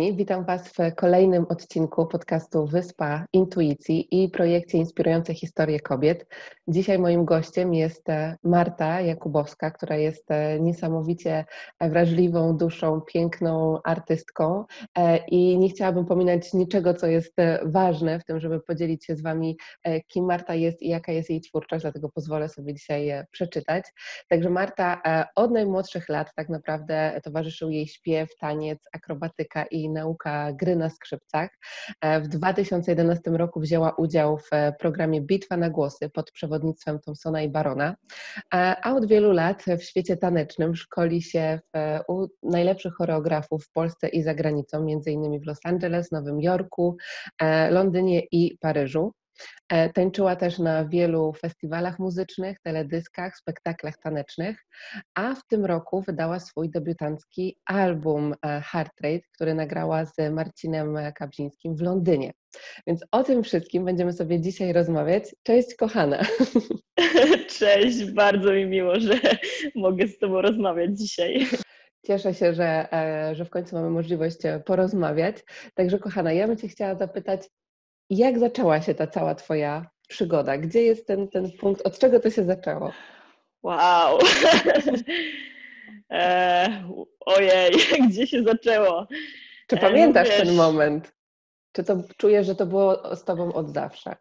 kochani, witam Was w kolejnym odcinku podcastu Wyspa Intuicji i projekcie Inspirujące Historie Kobiet. Dzisiaj moim gościem jest e, Marta Jakubowska, która jest e, niesamowicie wrażliwą duszą, piękną artystką e, i nie chciałabym pominąć niczego, co jest ważne w tym, żeby podzielić się z Wami, kim Marta jest i jaka jest jej twórczość, dlatego pozwolę sobie dzisiaj przeczytać. Także Marta od najmłodszych lat tak naprawdę towarzyszył jej śpiew, taniec, akrobatyka, i nauka gry na skrzypcach. E, w 2011 roku wzięła udział w e, programie Bitwa na głosy pod przewodnictwem Thompsona i Barona, e, a od wielu lat w świecie tanecznym szkoli się w, u najlepszych choreografów w Polsce i za granicą, między innymi w Los Angeles, Nowym Jorku, Londynie i Paryżu. E, tańczyła też na wielu festiwalach muzycznych, teledyskach, spektaklach tanecznych, a w tym roku wydała swój debiutancki album e, Heart Rate, który nagrała z Marcinem Kabrzyńskim w Londynie. Więc o tym wszystkim będziemy sobie dzisiaj rozmawiać. Cześć, kochana. Cześć, bardzo mi miło, że mogę z Tobą rozmawiać dzisiaj. Cieszę się, że, e, że w końcu mamy możliwość porozmawiać. Także, kochana, ja bym Cię chciała zapytać, jak zaczęła się ta cała Twoja przygoda? Gdzie jest ten, ten punkt? Od czego to się zaczęło? Wow! e, ojej, gdzie się zaczęło? Czy pamiętasz e, ten moment? Czy to czujesz, że to było z Tobą od zawsze?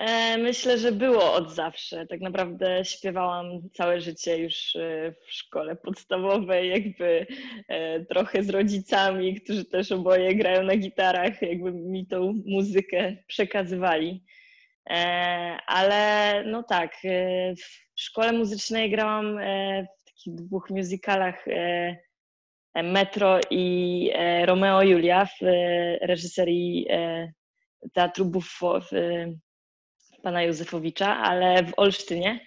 E, myślę, że było od zawsze. Tak naprawdę śpiewałam całe życie już e, w szkole podstawowej, jakby e, trochę z rodzicami, którzy też oboje grają na gitarach, jakby mi tą muzykę przekazywali. Ale no tak, w szkole muzycznej grałam w takich dwóch musicalach Metro i Romeo Julia w reżyserii Teatru Buffo w pana Józefowicza, ale w Olsztynie.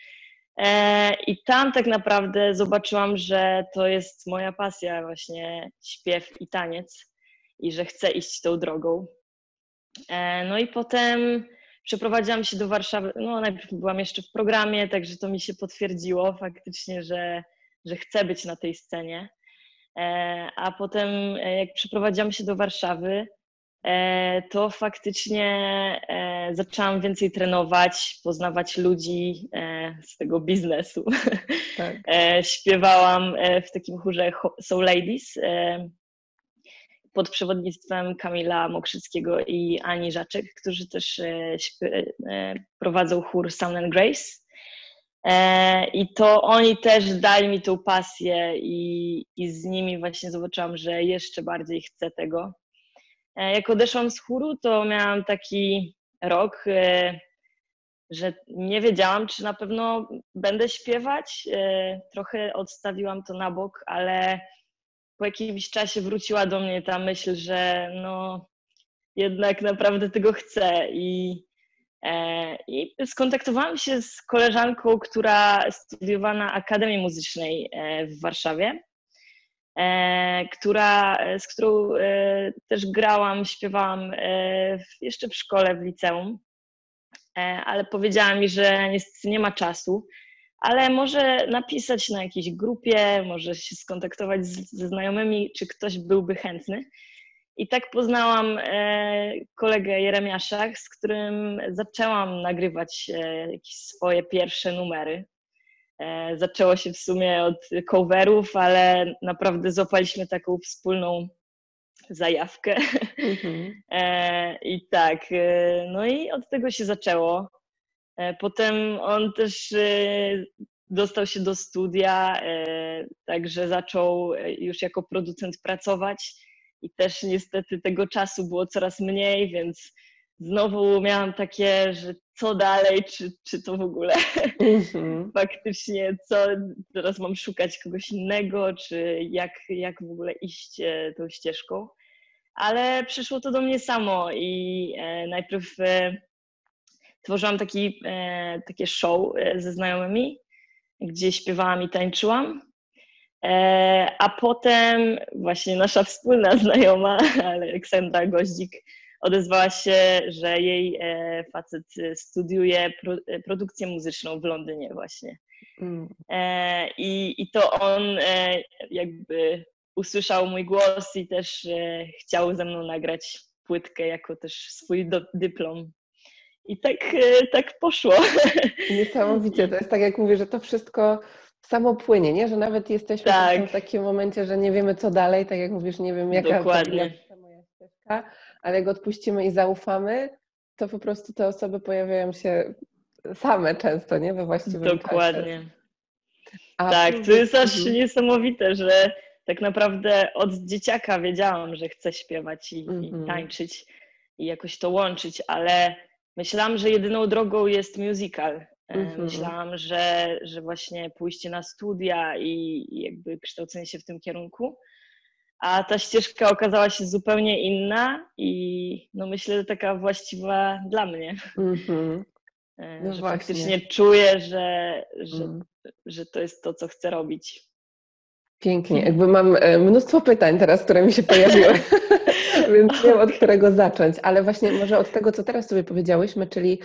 E, I tam tak naprawdę zobaczyłam, że to jest moja pasja, właśnie śpiew i taniec, i że chcę iść tą drogą. E, no i potem przeprowadziłam się do Warszawy. No, najpierw byłam jeszcze w programie, także to mi się potwierdziło faktycznie, że, że chcę być na tej scenie. E, a potem, jak przeprowadziłam się do Warszawy, to faktycznie e, zaczęłam więcej trenować, poznawać ludzi e, z tego biznesu. Tak. Śpiewałam w takim chórze Soul Ladies pod przewodnictwem Kamila Mokrzyckiego i Ani Żaczek, którzy też prowadzą chór Sound and Grace. I to oni też dali mi tą pasję i, i z nimi właśnie zobaczyłam, że jeszcze bardziej chcę tego. E, jak odeszłam z chóru, to miałam taki rok, e, że nie wiedziałam, czy na pewno będę śpiewać. E, trochę odstawiłam to na bok, ale po jakimś czasie wróciła do mnie ta myśl, że no jednak naprawdę tego chcę i i skontaktowałam się z koleżanką, która studiowała na Akademii Muzycznej w Warszawie. E, która, e, z którą e, też grałam, śpiewałam jeszcze w szkole, w liceum, ale powiedziała mi, że niestety nie ma czasu, ale może napisać na jakiejś grupie, może się skontaktować z, ze znajomymi, czy ktoś byłby chętny. I tak poznałam kolegę Jeremiasza, z którym zaczęłam nagrywać jakieś swoje pierwsze numery. E, zaczęło się w sumie od coverów, ale naprawdę złapaliśmy taką wspólną zajawkę. Mm-hmm. I tak, e, no i od tego się zaczęło. Potem on też dostał się do studia, także zaczął już jako producent pracować i też niestety tego czasu było coraz mniej, więc znowu miałam takie, że co dalej, czy, czy to w ogóle mm-hmm. faktycznie, co teraz mam szukać kogoś innego, czy jak, jak w ogóle iść e, tą ścieżką. Ale przyszło to do mnie samo i e, najpierw e, tworzyłam taki, e, takie show e, ze znajomymi, gdzie śpiewałam i tańczyłam. E, a potem właśnie nasza wspólna znajoma, Aleksandra Goździk, odezwała się, że jej e, facet studiuje e, produkcję muzyczną w Londynie właśnie. Mm. E, I, I to on jakby usłyszał mój głos i też e, chciał ze mną nagrać płytkę jako też swój do, dyplom. I tak, e, tak poszło. Niesamowicie. To jest tak, jak mówię, że to wszystko samo płynie, nie? Że nawet jesteśmy tak. w takim momencie, że nie wiemy co dalej, tak jak mówisz, nie wiem jaka Dokładnie. to moja ścieżka, ale jak odpuścimy i zaufamy, to po prostu te osoby pojawiają się same często, nie? We właściwym Dokładnie. Czasie. Tak, to jest aż mhm. niesamowite, że tak naprawdę od dzieciaka wiedziałam, że chcę śpiewać i, i mhm. tańczyć i jakoś to łączyć, ale myślałam, że jedyną drogą jest musical. Mm -hmm. Myślałam, że, że właśnie pójście na studia i, i jakby kształcenie się w tym kierunku. A ta ścieżka okazała się zupełnie inna i no myślę, że taka właściwa dla mnie. Mm -hmm. No że właśnie. faktycznie czuję, że, że, mm. że to jest to, co chcę robić. Pięknie. Jakby mam e, mnóstwo pytań teraz, które mi się pojawiły, więc nie wiem od którego zacząć, ale właśnie może od tego, co teraz sobie powiedziałyśmy, czyli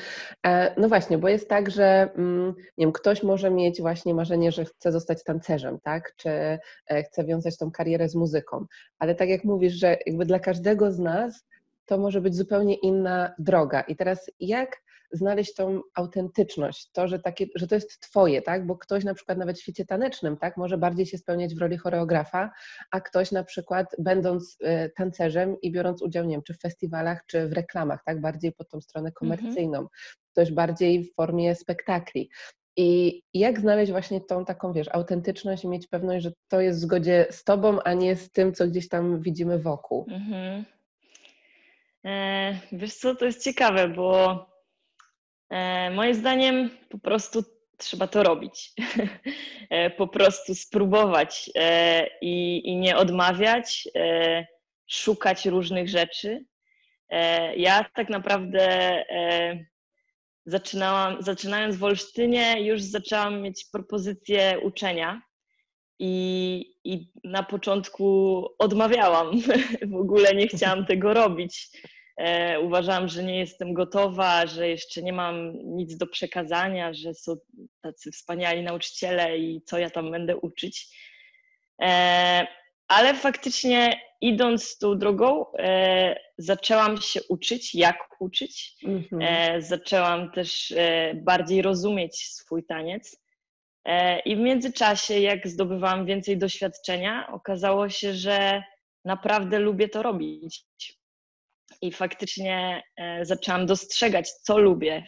e, no właśnie, bo jest tak, że mm, nie wiem, ktoś może mieć właśnie marzenie, że chce zostać tancerzem, tak, czy e, chce wiązać tą karierę z muzyką, ale tak jak mówisz, że jakby dla każdego z nas to może być zupełnie inna droga. I teraz jak znaleźć tą autentyczność, to, że, takie, że to jest twoje, tak? Bo ktoś na przykład nawet w świecie tanecznym, tak, może bardziej się spełniać w roli choreografa, a ktoś na przykład będąc y, tancerzem i biorąc udział, nie wiem, czy w festiwalach, czy w reklamach, tak, bardziej pod tą stronę mhm. komercyjną, mhm. ktoś bardziej w formie spektakli. I jak znaleźć właśnie tą taką, wiesz, autentyczność i mieć pewność, że to jest w zgodzie z tobą, a nie z tym, co gdzieś tam widzimy wokół? Mhm. E, wiesz co, to jest ciekawe, bo E, moim zdaniem po prostu trzeba to robić. E, po prostu spróbować e, i, i nie odmawiać, szukać różnych rzeczy. Ja tak naprawdę zaczynałam, zaczynając w Olsztynie, już zaczęłam mieć propozycję uczenia. I, I na początku odmawiałam, w ogóle nie chciałam tego robić. E, uważałam, że nie jestem gotowa, że jeszcze nie mam nic do przekazania, że są tacy wspaniali nauczyciele i co ja tam będę uczyć. E, ale faktycznie idąc tą drogą, e, zaczęłam się uczyć, jak uczyć. Mhm. Zaczęłam też bardziej rozumieć swój taniec. I w międzyczasie, jak zdobywałam więcej doświadczenia, okazało się, że naprawdę lubię to robić i faktycznie e, zaczęłam dostrzegać, co lubię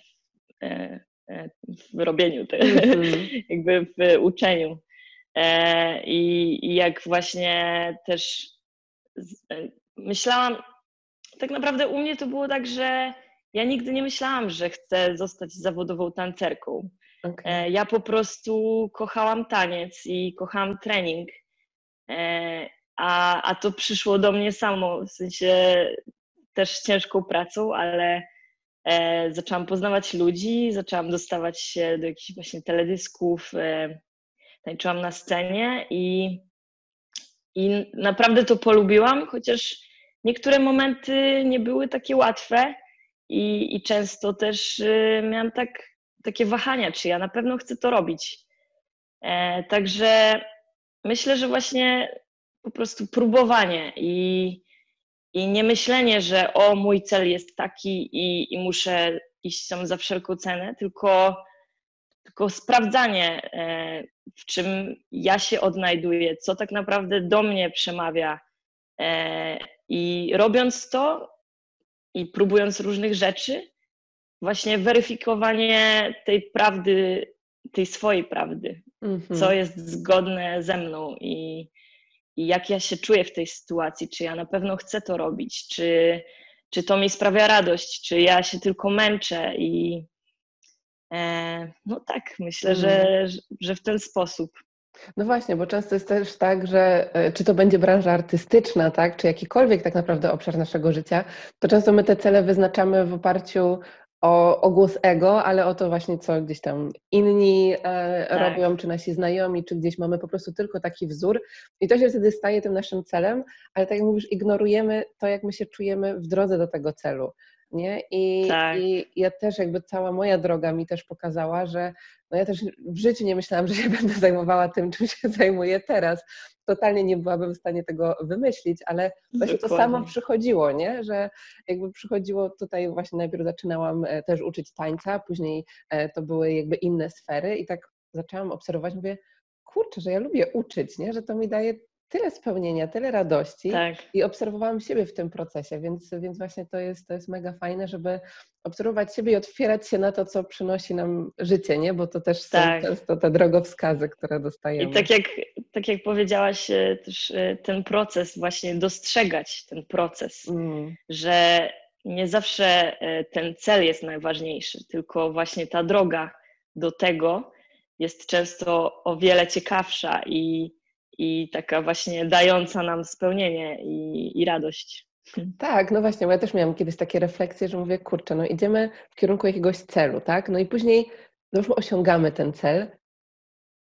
w, e, e, robieniu, mm -hmm. jakby w uczeniu. I, I jak właśnie też myślałam, tak naprawdę u mnie to było tak, że ja nigdy nie myślałam, że chcę zostać zawodową tancerką. Okay. Ja po prostu kochałam taniec i kochałam trening. A, a to przyszło do mnie samo. W sensie też ciężką pracą, ale e, zaczęłam poznawać ludzi, zaczęłam dostawać się do jakichś właśnie teledysków, e, tańczyłam na scenie i, i naprawdę to polubiłam, chociaż niektóre momenty nie były takie łatwe i, i często też e, miałam tak, takie wahania, czy ja na pewno chcę to robić. E, także myślę, że właśnie po prostu próbowanie i, i nie myślenie, że o, mój cel jest taki i, i muszę iść tam za wszelką cenę, tylko, tylko sprawdzanie, e, w czym ja się odnajduję, co tak naprawdę do mnie przemawia. E, I robiąc to i próbując różnych rzeczy, właśnie weryfikowanie tej prawdy, tej swojej prawdy, mm -hmm. co jest zgodne ze mną i, i jak ja się czuję w tej sytuacji, czy ja na pewno chcę to robić, czy, czy to mi sprawia radość, czy ja się tylko męczę i e, no tak, myślę, że, że w ten sposób. No właśnie, bo często jest też tak, że e, czy to będzie branża artystyczna, tak, czy jakikolwiek tak naprawdę obszar naszego życia, to często my te cele wyznaczamy w oparciu o, o głos ego, ale o to właśnie, co gdzieś tam inni e, tak. robią, czy nasi znajomi, czy gdzieś mamy po prostu tylko taki wzór i to się wtedy staje tym naszym celem, ale tak jak mówisz, ignorujemy to, jak my się czujemy w drodze do tego celu. Nie? I, tak. I ja też jakby cała moja droga mi też pokazała, że no ja też w życiu nie myślałam, że się będę zajmowała tym, czym się zajmuję teraz. Totalnie nie byłabym w stanie tego wymyślić, ale właśnie Dokładnie. to samo przychodziło, nie? Że jakby przychodziło tutaj właśnie najpierw zaczynałam e, też uczyć tańca, później e, to były jakby inne sfery i tak zaczęłam obserwować, mówię, kurczę, że ja lubię uczyć, nie? że to mi daje tyle spełnienia, tyle radości tak. i obserwowałam siebie w tym procesie, więc, więc właśnie to jest, to jest mega fajne, żeby obserwować siebie i otwierać się na to, co przynosi nam życie, nie? bo to też tak. są często te drogowskazy, które dostajemy. I tak jak, tak jak powiedziałaś, e, też e, ten proces, właśnie dostrzegać ten proces, mm. że nie zawsze e, ten cel jest najważniejszy, tylko właśnie ta droga do tego jest często o wiele ciekawsza i i taka właśnie dająca nam spełnienie i, i radość. Tak, no właśnie, bo ja też miałam kiedyś takie refleksje, że mówię, kurczę, no idziemy w kierunku jakiegoś celu, tak? No i później no już osiągamy ten cel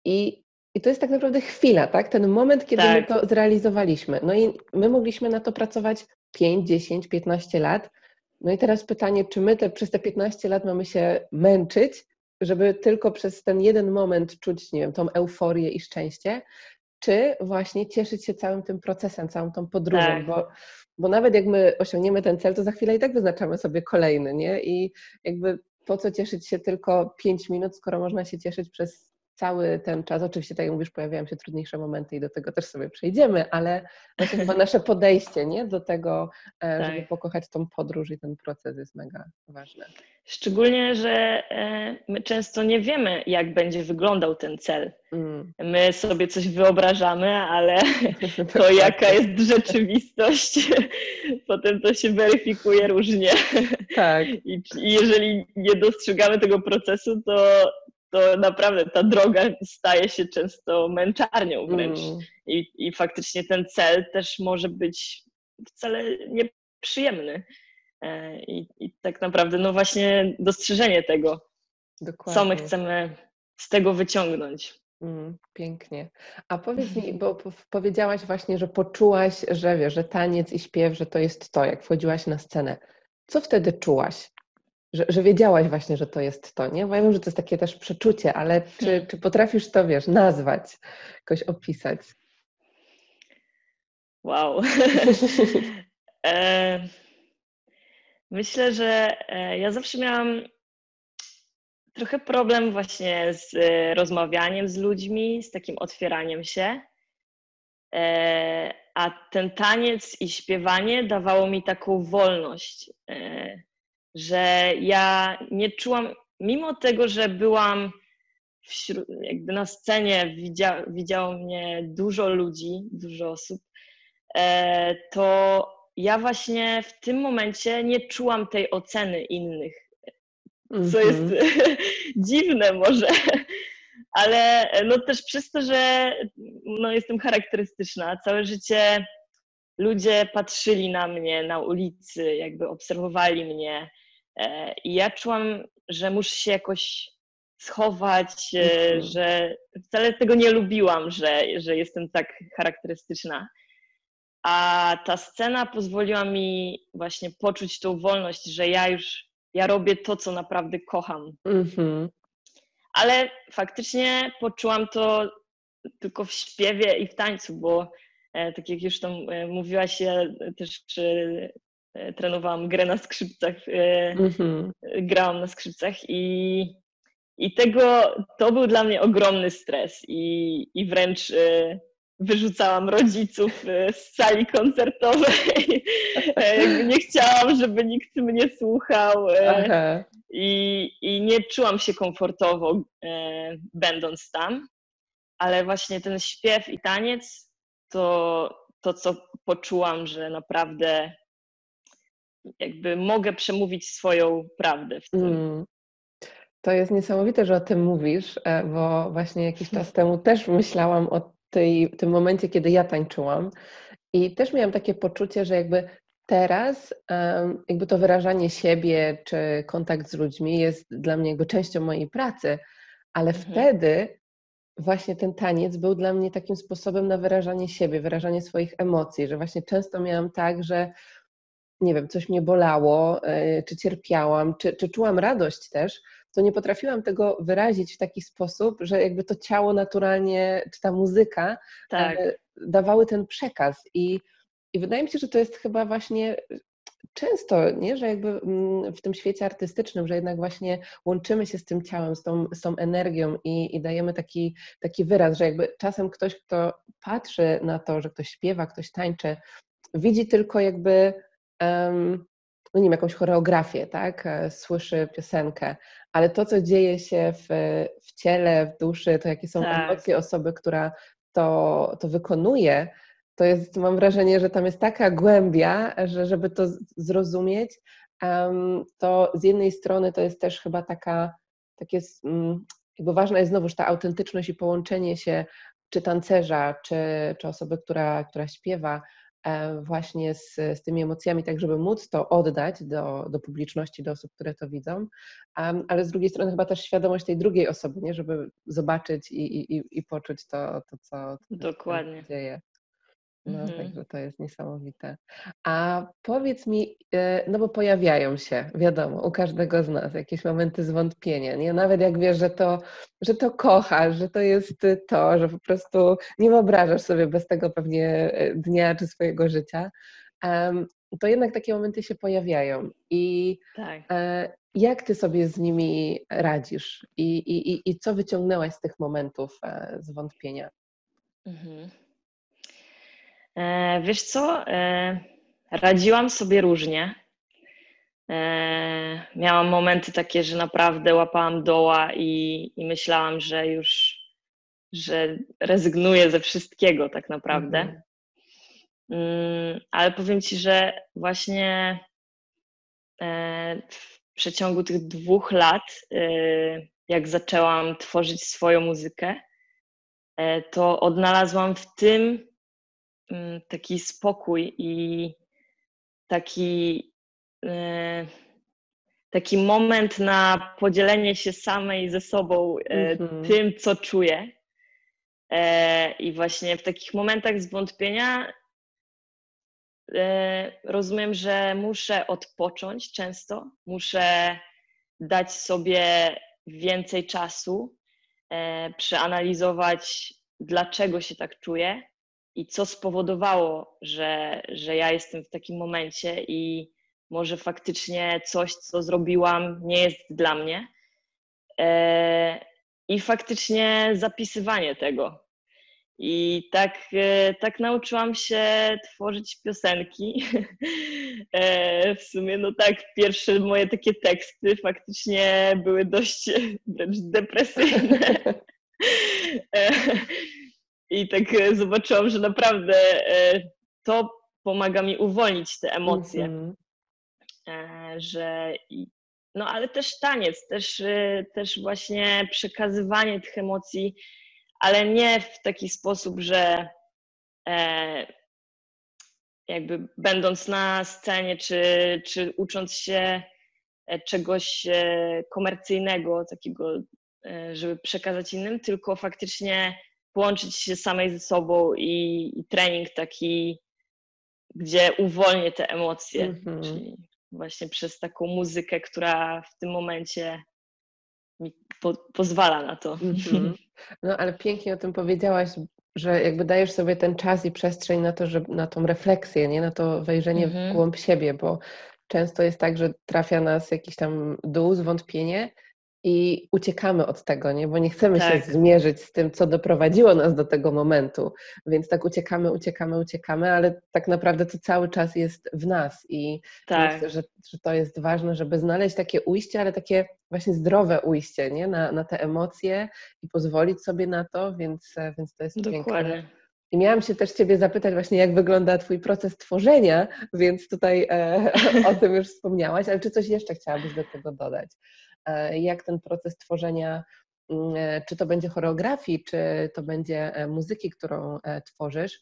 i, i to jest tak naprawdę chwila, tak? Ten moment, kiedy tak. my to zrealizowaliśmy. No i my mogliśmy na to pracować 5, 10, 15 lat. No i teraz pytanie, czy my te, przez te 15 lat mamy się męczyć, żeby tylko przez ten jeden moment czuć, nie wiem, tą euforię i szczęście, czy właśnie cieszyć się całym tym procesem, całą tą podróżą, tak. bo, bo nawet jak my osiągniemy ten cel, to za chwilę i tak wyznaczamy sobie kolejny, nie? I jakby po co cieszyć się tylko 5 minut, skoro można się cieszyć przez cały ten czas, oczywiście tak jak mówisz, pojawiają się trudniejsze momenty i do tego też sobie przejdziemy, ale właśnie chyba nasze podejście nie? do tego, e, tak. żeby pokochać tą podróż i ten proces jest mega ważne. Szczególnie, że e, my często nie wiemy, jak będzie wyglądał ten cel. Mm. My sobie coś wyobrażamy, ale to jaka jest rzeczywistość, potem to się weryfikuje różnie. Tak. I jeżeli nie dostrzegamy tego procesu, to to naprawdę ta droga staje się często męczarnią wręcz. Mm. I, I faktycznie ten cel też może być wcale nieprzyjemny. E, I, I tak naprawdę, no właśnie, dostrzeżenie tego, Dokładnie. co my chcemy z tego wyciągnąć. Mm, pięknie. A powiedz mi, bo powiedziałaś właśnie, że poczułaś, że wiesz, że taniec i śpiew, że to jest to, jak wchodziłaś na scenę. Co wtedy czułaś? Że, że wiedziałaś właśnie, że to jest to, nie? Bo ja wiem, że to jest takie też przeczucie, ale czy, hmm. czy potrafisz to, wiesz, nazwać, jakoś opisać? Wow. e, myślę, że e, ja zawsze miałam trochę problem właśnie z e, rozmawianiem z ludźmi, z takim otwieraniem się. E, a ten taniec i śpiewanie dawało mi taką wolność że ja nie czułam, mimo tego, że byłam wśród, jakby na scenie, widzia, widziało mnie dużo ludzi, dużo osób, e, to ja właśnie w tym momencie nie czułam tej oceny innych, co jest mm -hmm. dziwne może, ale no też przez to, że no jestem charakterystyczna, całe życie ludzie patrzyli na mnie na ulicy, jakby obserwowali mnie, I ja czułam, że muszę się jakoś schować, e, mhm. że wcale tego nie lubiłam, że, że jestem tak charakterystyczna. A ta scena pozwoliła mi właśnie poczuć tą wolność, że ja już ja robię to, co naprawdę kocham. Mhm. Ale faktycznie poczułam to tylko w śpiewie i w tańcu, bo e, tak jak już tam mówiłaś, ja też E, trenowałam grę na skrzypcach, mm-hmm. grałam na skrzypcach i, i tego, to był dla mnie ogromny stres i, i wręcz wyrzucałam rodziców z sali koncertowej. nie chciałam, żeby nikt mnie słuchał i, i nie czułam się komfortowo będąc tam, ale właśnie ten śpiew i taniec to, to co poczułam, że naprawdę jakby mogę przemówić swoją prawdę w tym. Mm. To jest niesamowite, że o tym mówisz, e, bo właśnie jakiś czas temu też myślałam o tej, tym momencie, kiedy ja tańczyłam i też miałam takie poczucie, że jakby teraz jakby to wyrażanie siebie czy kontakt z ludźmi jest dla mnie jakby częścią mojej pracy, ale mhm. wtedy właśnie ten taniec był dla mnie takim sposobem na wyrażanie siebie, wyrażanie swoich emocji, że właśnie często miałam tak, że nie wiem, coś mnie bolało, czy cierpiałam, czy, czy czułam radość też, to nie potrafiłam tego wyrazić w taki sposób, że jakby to ciało naturalnie, czy ta muzyka tak. dawały ten przekaz. I, I wydaje mi się, że to jest chyba właśnie często, nie? że jakby mm, w tym świecie artystycznym, że jednak właśnie łączymy się z tym ciałem, z tą, z tą energią i, i dajemy taki, taki wyraz, że jakby czasem ktoś, kto patrzy na to, że ktoś śpiewa, ktoś tańczy, widzi tylko jakby no nie wiem, jakąś choreografię, tak? E, słyszy piosenkę, ale to, co dzieje się w, w ciele, w duszy, to jakie są tak. emocje osoby, która to, to wykonuje, to jest, mam wrażenie, że tam jest taka głębia, że żeby to zrozumieć, um, to z jednej strony to jest też chyba taka, takie, jakby ważna jest znowuż ta autentyczność i połączenie się czy tancerza, czy, czy osoby, która, która śpiewa, właśnie z, z tymi emocjami, tak żeby móc to oddać do, do publiczności, do osób, które to widzą, um, ale z drugiej strony chyba też świadomość tej drugiej osoby, nie? żeby zobaczyć i, i, i poczuć to, to co, to, Dokładnie. się dzieje. No, mhm. także to jest niesamowite. A powiedz mi, e, no bo pojawiają się, wiadomo, u każdego z nas jakieś momenty zwątpienia, nie? Nawet jak wiesz, że to, że to kochasz, że to jest to, że po prostu nie wyobrażasz sobie bez tego pewnie e, dnia czy swojego życia, to jednak takie momenty się pojawiają. I tak. E, jak ty sobie z nimi radzisz? I, i, i co wyciągnęłaś z tych momentów zwątpienia? Mhm. E, wiesz co? E, radziłam sobie różnie. E, miałam momenty takie, że naprawdę łapałam doła i, i myślałam, że już że rezygnuję ze wszystkiego tak naprawdę. Mhm. Mm, ale powiem Ci, że właśnie w przeciągu tych dwóch lat, jak zaczęłam tworzyć swoją muzykę, to odnalazłam w tym taki spokój i taki, e, taki moment na podzielenie się samej ze sobą mm-hmm. tym, co czuję. E, I właśnie w takich momentach zwątpienia rozumiem, że muszę odpocząć często, muszę dać sobie więcej czasu, przeanalizować, dlaczego się tak czuję, i co spowodowało, że, że ja jestem w takim momencie i może faktycznie coś, co zrobiłam, nie jest dla mnie. E, I faktycznie zapisywanie tego. I tak, e, tak nauczyłam się tworzyć piosenki. E, w sumie, no tak, pierwsze moje takie teksty faktycznie były dość wręcz depresyjne. I tak e, zobaczyłam, że naprawdę e, to pomaga mi uwolnić te emocje. Mm -hmm. Że no ale też taniec, też, też właśnie przekazywanie tych emocji, ale nie w taki sposób, że jakby będąc na scenie, czy, czy ucząc się czegoś komercyjnego, takiego, żeby przekazać innym, tylko faktycznie połączyć się samej ze sobą i, i trening taki, gdzie uwolnię te emocje, mm-hmm. czyli właśnie przez taką muzykę, która w tym momencie mi po, pozwala na to. Mm-hmm. No ale pięknie o tym powiedziałaś, że jakby dajesz sobie ten czas i przestrzeń na to, żeby, na tą refleksję, nie? na to wejrzenie mm-hmm. w mhm. głąb siebie, bo często jest tak, że trafia nas jakiś tam dół, zwątpienie i uciekamy od tego, nie? bo nie chcemy tak. się zmierzyć z tym, co doprowadziło nas do tego momentu. Więc tak uciekamy, uciekamy, uciekamy, ale tak naprawdę to cały czas jest w nas i tak. myślę, że, że to jest ważne, żeby znaleźć takie ujście, ale takie właśnie zdrowe ujście nie? Na, na te emocje i pozwolić sobie na to, więc, więc to jest Dokładnie. piękne. I miałam się też Ciebie zapytać właśnie, jak wygląda Twój proces tworzenia, więc tutaj e, o tym już wspomniałaś, ale czy coś jeszcze chciałabyś do tego dodać? E, jak ten proces tworzenia, mm, e, czy to będzie choreografii, czy to będzie e, muzyki, którą tworzysz,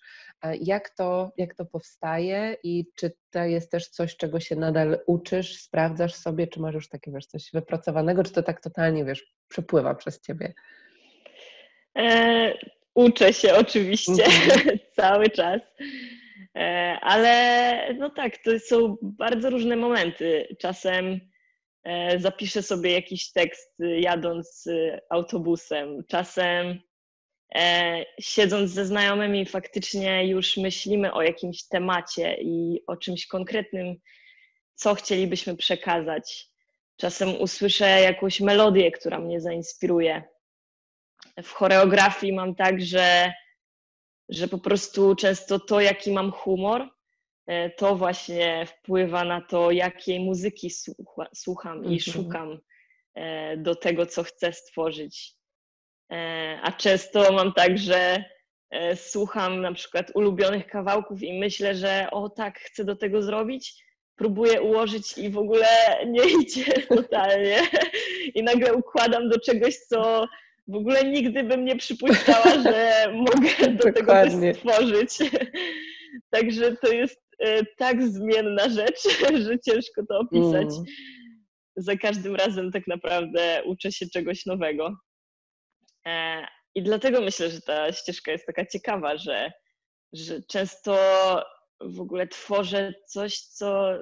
jak to, jak to powstaje i czy to jest też coś, czego się nadal uczysz, sprawdzasz sobie, czy masz już takie, wiesz, coś wypracowanego, czy to tak totalnie, wiesz, przepływa przez ciebie? E, uczę się oczywiście -hmm. cały czas. Ale no tak, to są bardzo różne momenty. Czasem zapiszę sobie jakiś tekst jadąc autobusem, czasem siedząc ze znajomymi faktycznie już myślimy o jakimś temacie i o czymś konkretnym, co chcielibyśmy przekazać. Czasem usłyszę jakąś melodię, która mnie zainspiruje. W choreografii mam tak, że, że po prostu często to, jaki mam humor, e, to właśnie wpływa na to, jakiej muzyki słucha, słucham i mhm. szukam e, do tego, co chcę stworzyć. E, a często mam tak, że słucham na przykład ulubionych kawałków i myślę, że o tak, chcę do tego zrobić, próbuję ułożyć i w ogóle nie idzie totalnie. I nagle układam do czegoś, co w ogóle nigdy bym nie przypuszczała, że mogę do tego coś stworzyć. Także to jest e, tak zmienna rzecz, że ciężko to opisać. Mm. Za każdym razem tak naprawdę uczę się czegoś nowego. E, I dlatego myślę, że ta ścieżka jest taka ciekawa, że, że często w ogóle tworzę coś, co,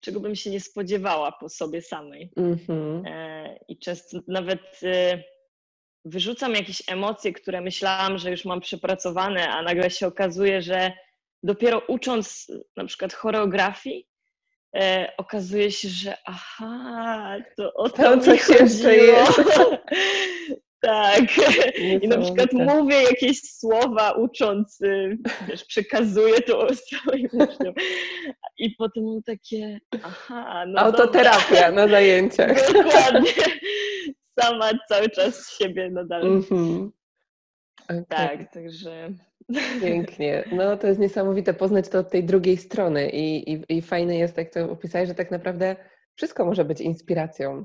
czego bym się nie spodziewała po sobie samej. Mm-hmm. I często nawet e, wyrzucam jakieś emocje, które myślałam, że już mam przepracowane, a nagle się okazuje, że dopiero ucząc na przykład choreografii, e, okazuje się, że aha, to o to, to chodziło. Jest. Tak. I na przykład mówię jakieś słowa ucząc, y, wiesz, przekazuję to swoim uczniom. I potem mam takie, aha, no Autoterapia na zajęciach. Dokładnie. Sama cały czas siebie nadal. Mm -hmm. okay. Tak, także... Pięknie. No to jest niesamowite poznać to od tej drugiej strony i, i, i fajne jest, jak to opisałeś, że tak naprawdę wszystko może być inspiracją.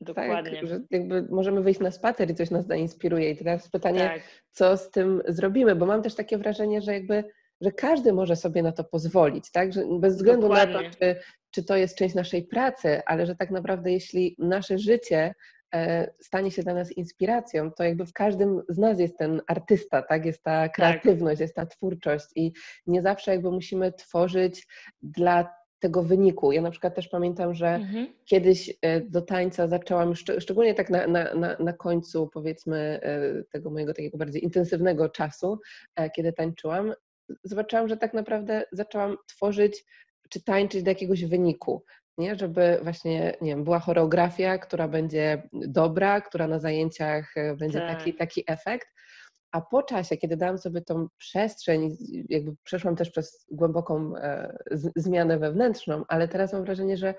Dokładnie. Tak, że jakby możemy wyjść na spacer i coś nas zainspiruje. I teraz pytanie, tak. co z tym zrobimy? Bo mam też takie wrażenie, że jakby że każdy może sobie na to pozwolić, tak? Że bez względu Dokładnie. na to, czy, czy to jest część naszej pracy, ale że tak naprawdę jeśli nasze życie stanie się dla nas inspiracją, to jakby w każdym z nas jest ten artysta, tak? Jest ta tak. kreatywność, tak. jest ta twórczość i nie zawsze jakby musimy tworzyć dla tego wyniku. Ja na przykład też pamiętam, że mhm. kiedyś e, do tańca zaczęłam, szczególnie tak na, na, na, końcu powiedzmy e, tego mojego takiego bardziej intensywnego czasu, e, kiedy tańczyłam, zobaczyłam, że tak naprawdę zaczęłam tworzyć czy tańczyć do jakiegoś wyniku. Nie? Żeby właśnie, nie wiem, była choreografia, która będzie dobra, która na zajęciach będzie tak. taki, taki efekt, a po czasie, kiedy dałam sobie tą przestrzeń, jakby przeszłam też przez głęboką e, z, zmianę wewnętrzną, ale teraz mam wrażenie, że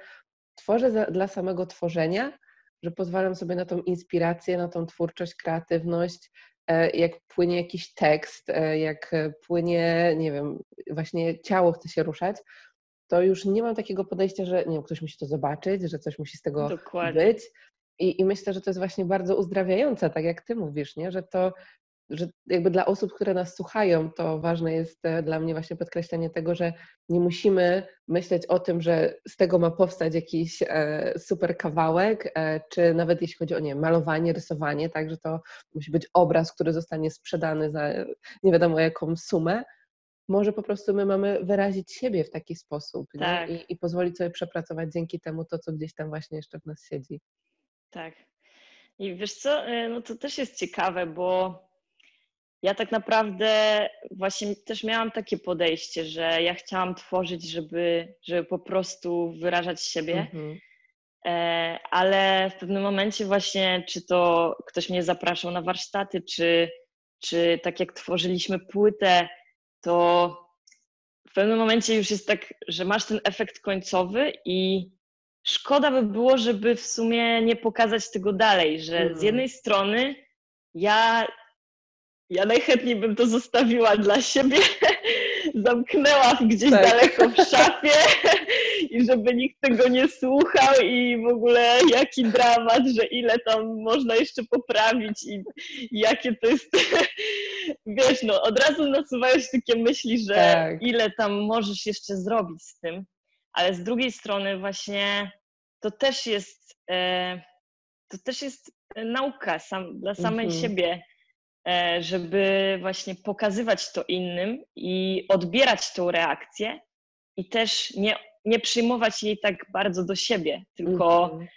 tworzę za, dla samego tworzenia, że pozwalam sobie na tą inspirację, na tą twórczość, kreatywność, e, jak płynie jakiś tekst, e, jak płynie, nie wiem, właśnie ciało chce się ruszać, to już nie mam takiego podejścia, że nie wiem, ktoś musi to zobaczyć, że coś musi z tego Dokładnie. być. I, I, myślę, że to jest właśnie bardzo uzdrawiające, tak jak ty mówisz, nie? że to że jakby dla osób, które nas słuchają, to ważne jest e, dla mnie właśnie podkreślenie tego, że nie musimy myśleć o tym, że z tego ma powstać jakiś e, super kawałek, e, czy nawet jeśli chodzi o nie, malowanie, rysowanie, tak, że to musi być obraz, który zostanie sprzedany za nie wiadomo jaką sumę. Może po prostu my mamy wyrazić siebie w taki sposób tak. I, I pozwolić sobie przepracować dzięki temu to, co gdzieś tam właśnie jeszcze w nas siedzi. Tak. I wiesz co, no to też jest ciekawe, bo ja tak naprawdę właśnie też miałam takie podejście, że ja chciałam tworzyć, żeby, żeby po prostu wyrażać siebie. Mhm. E, ale w pewnym momencie właśnie, czy to ktoś mnie zapraszał na warsztaty, czy, czy tak jak tworzyliśmy płytę, to w pewnym momencie już jest tak, że masz ten efekt końcowy i szkoda by było, żeby w sumie nie pokazać tego dalej, że z mhm. jednej strony ja ja najchętniej bym to zostawiła dla siebie, zamknęła gdzieś tak. daleko w szafie i żeby nikt tego nie słuchał i w ogóle jaki dramat, że ile tam można jeszcze poprawić i, i jakie to jest, wiesz, no od razu nasuwają się takie myśli, że tak. ile tam możesz jeszcze zrobić z tym, ale z drugiej strony właśnie to też jest, e, to też jest nauka sam, dla samej mhm. siebie, e, żeby właśnie pokazywać to innym i odbierać tą reakcję i też nie, nie przyjmować jej tak bardzo do siebie, tylko mm -hmm.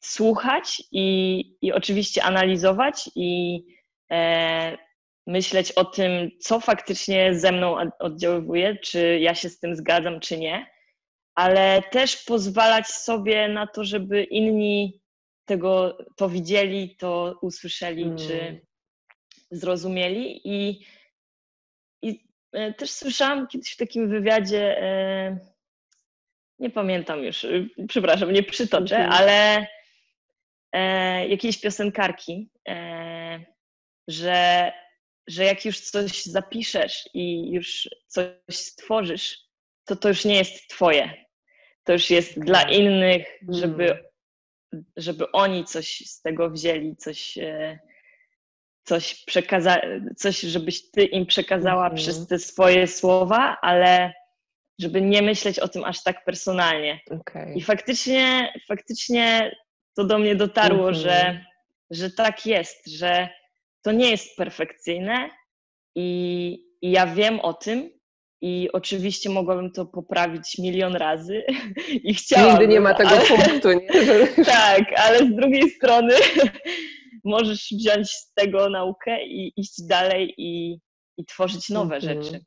słuchać i, i oczywiście analizować i e, myśleć o tym, co faktycznie ze mną oddziaływuje, czy ja się z tym zgadzam, czy nie, ale też pozwalać sobie na to, żeby inni tego to widzieli, to usłyszeli, mm. czy zrozumieli. I, I e, też słyszałam kiedyś w takim wywiadzie, e, nie pamiętam już, e, przepraszam, nie przytoczę, ale jakiejś piosenkarki, że że jak już coś zapiszesz i już coś stworzysz, to to już nie jest twoje. To już jest dla tak. innych, żeby, mm. żeby oni coś z tego wzięli, coś, e, coś przekaza, coś, żebyś ty im przekazała mm. przez te swoje słowa, ale żeby nie myśleć o tym aż tak personalnie. Okay. I faktycznie, faktycznie to do mnie dotarło, mm -hmm. że, że tak jest, że to nie jest perfekcyjne i, i ja wiem o tym i oczywiście mogłabym to poprawić milion razy i chciałabym. Nigdy nie ma tego ale, punktu, nie? tak, ale z drugiej strony możesz wziąć z tego naukę i iść dalej i, i tworzyć nowe mm -hmm. rzeczy.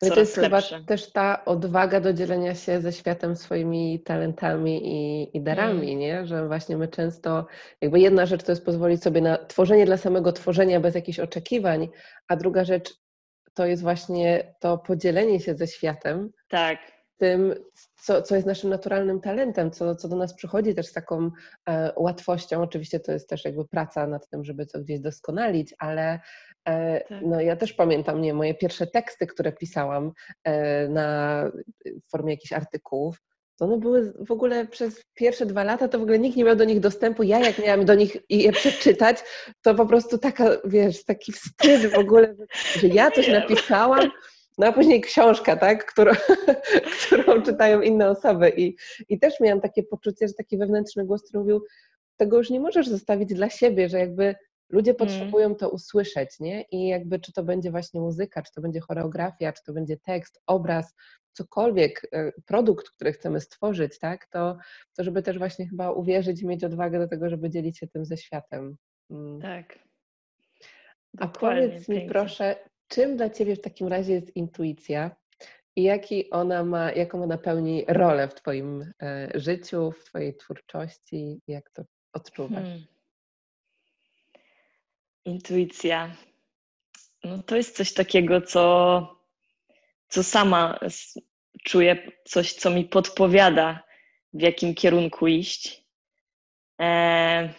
To jest lepsze. chyba też ta odwaga do dzielenia się ze światem swoimi talentami i, i darami, mm. nie? Że właśnie my często, jakby jedna rzecz to jest pozwolić sobie na tworzenie dla samego tworzenia bez jakichś oczekiwań, a druga rzecz to jest właśnie to podzielenie się ze światem. Tak. Tym, co, co jest naszym naturalnym talentem, co, co do nas przychodzi też z taką e, łatwością. Oczywiście to jest też jakby praca nad tym, żeby to gdzieś doskonalić, ale. No, ja też pamiętam nie, moje pierwsze teksty, które pisałam e, na, w formie jakichś artykułów, to one były w ogóle przez pierwsze dwa lata, to w ogóle nikt nie miał do nich dostępu. Ja jak miałam do nich je przeczytać, to po prostu taka, wiesz, taki wstyd w ogóle, że ja coś napisałam, no a później książka, tak, którą, którą czytają inne osoby. I, I też miałam takie poczucie, że taki wewnętrzny głos, który mówił, tego już nie możesz zostawić dla siebie, że jakby ludzie mm. potrzebują to usłyszeć, nie? I jakby czy to będzie właśnie muzyka, czy to będzie choreografia, czy to będzie tekst, obraz, cokolwiek, e, produkt, który chcemy stworzyć, tak, to, to żeby też właśnie chyba uwierzyć i mieć odwagę do tego, żeby dzielić się tym ze światem. Mm. Tak. Dokładnie, A powiedz mi pięknie. proszę, czym dla Ciebie w takim razie jest intuicja i jaki ona ma, jaką ona pełni rolę w Twoim e, życiu, w Twojej twórczości, jak to odczuwasz? Hmm. Intuicja. No to jest coś takiego, co, co sama czuję, coś, co mi podpowiada, w jakim kierunku iść. E,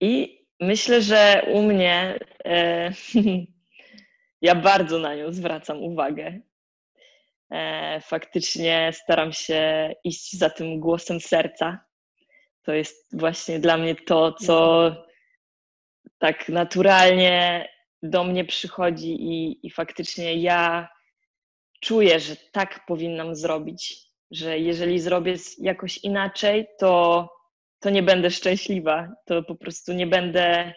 I myślę, że u mnie e, ja bardzo na nią zwracam uwagę. E, faktycznie staram się iść za tym głosem serca. To jest właśnie dla mnie to, co tak naturalnie do mnie przychodzi i, i faktycznie ja czuję, że tak powinnam zrobić, że jeżeli zrobię jakoś inaczej, to, to nie będę szczęśliwa, to po prostu nie będę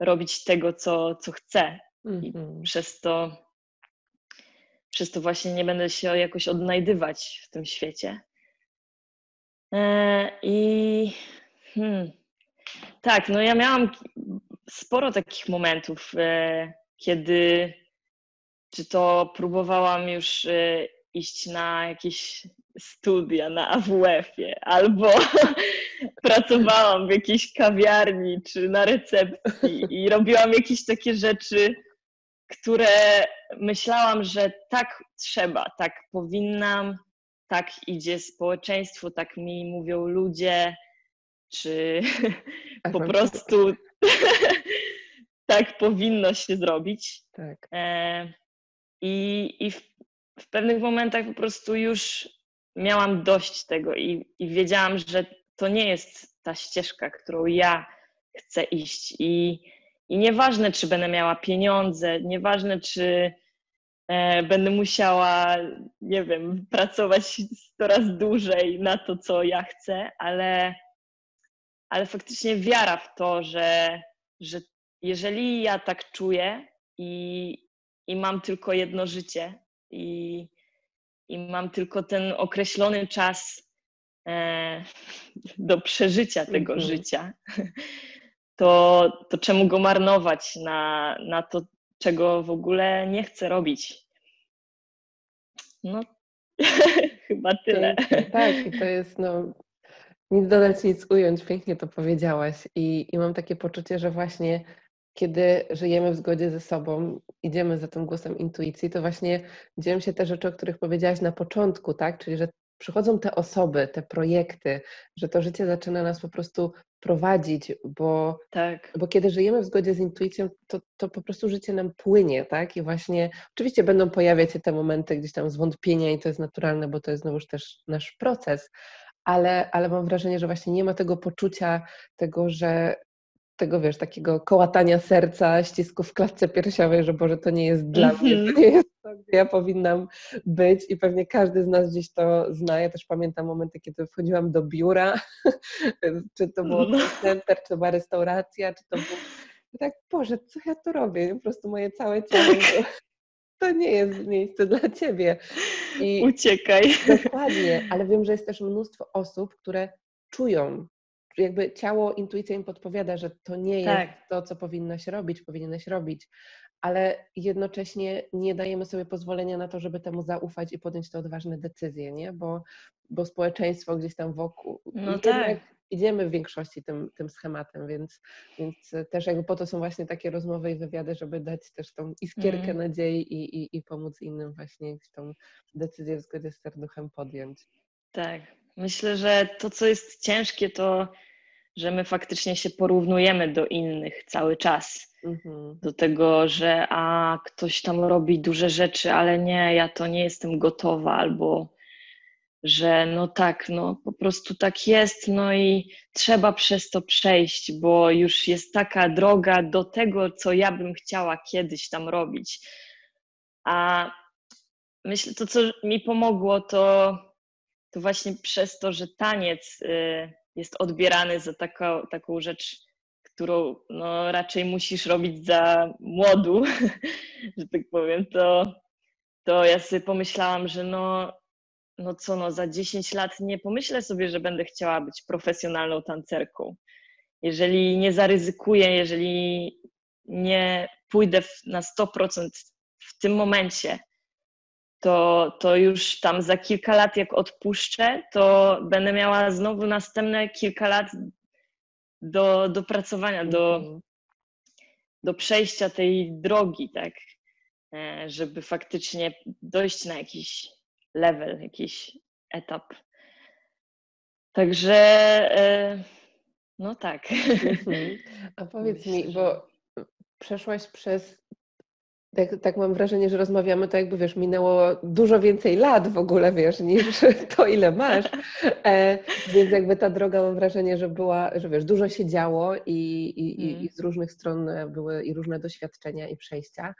robić tego, co, co chcę. I mhm. przez to, przez to właśnie nie będę się jakoś odnajdywać w tym świecie. E, I hmm, tak, no ja miałam sporo takich momentów, e, kiedy czy to próbowałam już e, iść na jakieś studia na AWF-ie, albo pracowałam w jakiejś kawiarni czy na recepcji i robiłam jakieś takie rzeczy, które myślałam, że tak trzeba, tak powinnam, tak idzie społeczeństwo, tak mi mówią ludzie, czy po prostu tak powinno się zrobić. Tak. E, I i w, w, pewnych momentach po prostu już miałam dość tego i, i wiedziałam, że to nie jest ta ścieżka, którą ja chcę iść. I, i nieważne, czy będę miała pieniądze, nieważne, czy e, będę musiała, nie wiem, pracować coraz dłużej na to, co ja chcę, ale, ale faktycznie wiara w to, że, że jeżeli ja tak czuję i, i mam tylko jedno życie i, i mam tylko ten określony czas e, do przeżycia tego mm -hmm. życia, to, to czemu go marnować na, na to, czego w ogóle nie chcę robić? No, chyba tyle. Tak, i to jest no, nic dodać, nic ująć, pięknie to powiedziałaś. I, I mam takie poczucie, że właśnie kiedy żyjemy w zgodzie ze sobą, idziemy za tym głosem intuicji, to właśnie dzieją się te rzeczy, o których powiedziałaś na początku, tak? Czyli, że przychodzą te osoby, te projekty, że to życie zaczyna nas po prostu prowadzić, bo, tak. bo kiedy żyjemy w zgodzie z intuicją, to, to po prostu życie nam płynie, tak? I właśnie oczywiście będą pojawiać się te momenty gdzieś tam zwątpienia i to jest naturalne, bo to jest znowuż też nasz proces, ale, ale mam wrażenie, że właśnie nie ma tego poczucia tego, że tego, wiesz, takiego kołatania serca, ścisku w klatce piersiowej, że Boże, to nie jest dla mm -hmm. mnie, to mhm. nie jest to, gdzie ja powinnam być i pewnie każdy z nas gdzieś to zna. Ja też pamiętam momenty, kiedy wchodziłam do biura, czy to było no. center, czy to była restauracja, czy to było... I tak, Boże, co ja tu robię? Po prostu moje całe ciało to nie jest miejsce dla ciebie. I Uciekaj. Dokładnie, ale wiem, że jest też mnóstwo osób, które czują jakby ciało, intuicja im podpowiada, że to nie jest tak. to, co powinnaś robić, powinieneś robić, ale jednocześnie nie dajemy sobie pozwolenia na to, żeby temu zaufać i podjąć te odważne decyzje, nie? Bo, bo społeczeństwo gdzieś tam wokół. No tak. Idziemy w większości tym, tym schematem, więc, więc też jakby po to są właśnie takie rozmowy i wywiady, żeby dać też tą iskierkę mm. nadziei i, i, i pomóc innym właśnie tą decyzję w zgodzie z serduchem podjąć. Tak, Myślę, że to, co jest ciężkie, to że my faktycznie się porównujemy do innych cały czas. Mhm. Do tego, że a ktoś tam robi duże rzeczy, ale nie, ja to nie jestem gotowa, albo że no tak, no po prostu tak jest, no i trzeba przez to przejść, bo już jest taka droga do tego, co ja bym chciała kiedyś tam robić. A myślę, to co mi pomogło, to to właśnie przez to, że taniec y, jest odbierany za taką, taką rzecz, którą no, raczej musisz robić za młodu, że tak powiem, to, to ja sobie pomyślałam, że no, no co, no za 10 lat nie pomyślę sobie, że będę chciała być profesjonalną tancerką. Jeżeli nie zaryzykuję, jeżeli nie pójdę na 100% w tym momencie, to, to już tam za kilka lat, jak odpuszczę, to będę miała znowu następne kilka lat do, do pracowania, do, mhm. do przejścia tej drogi, tak, e, żeby faktycznie dojść na jakiś level, jakiś etap. Także e, no tak. Mhm. A powiedz mi, bo przeszłaś przez tak, tak mam wrażenie, że rozmawiamy, to jakby wiesz, minęło dużo więcej lat w ogóle, wiesz, niż to, ile masz. E, więc jakby ta droga mam wrażenie, że była, że wiesz, dużo się działo i, i, mm. i z różnych stron były i różne doświadczenia i przejścia.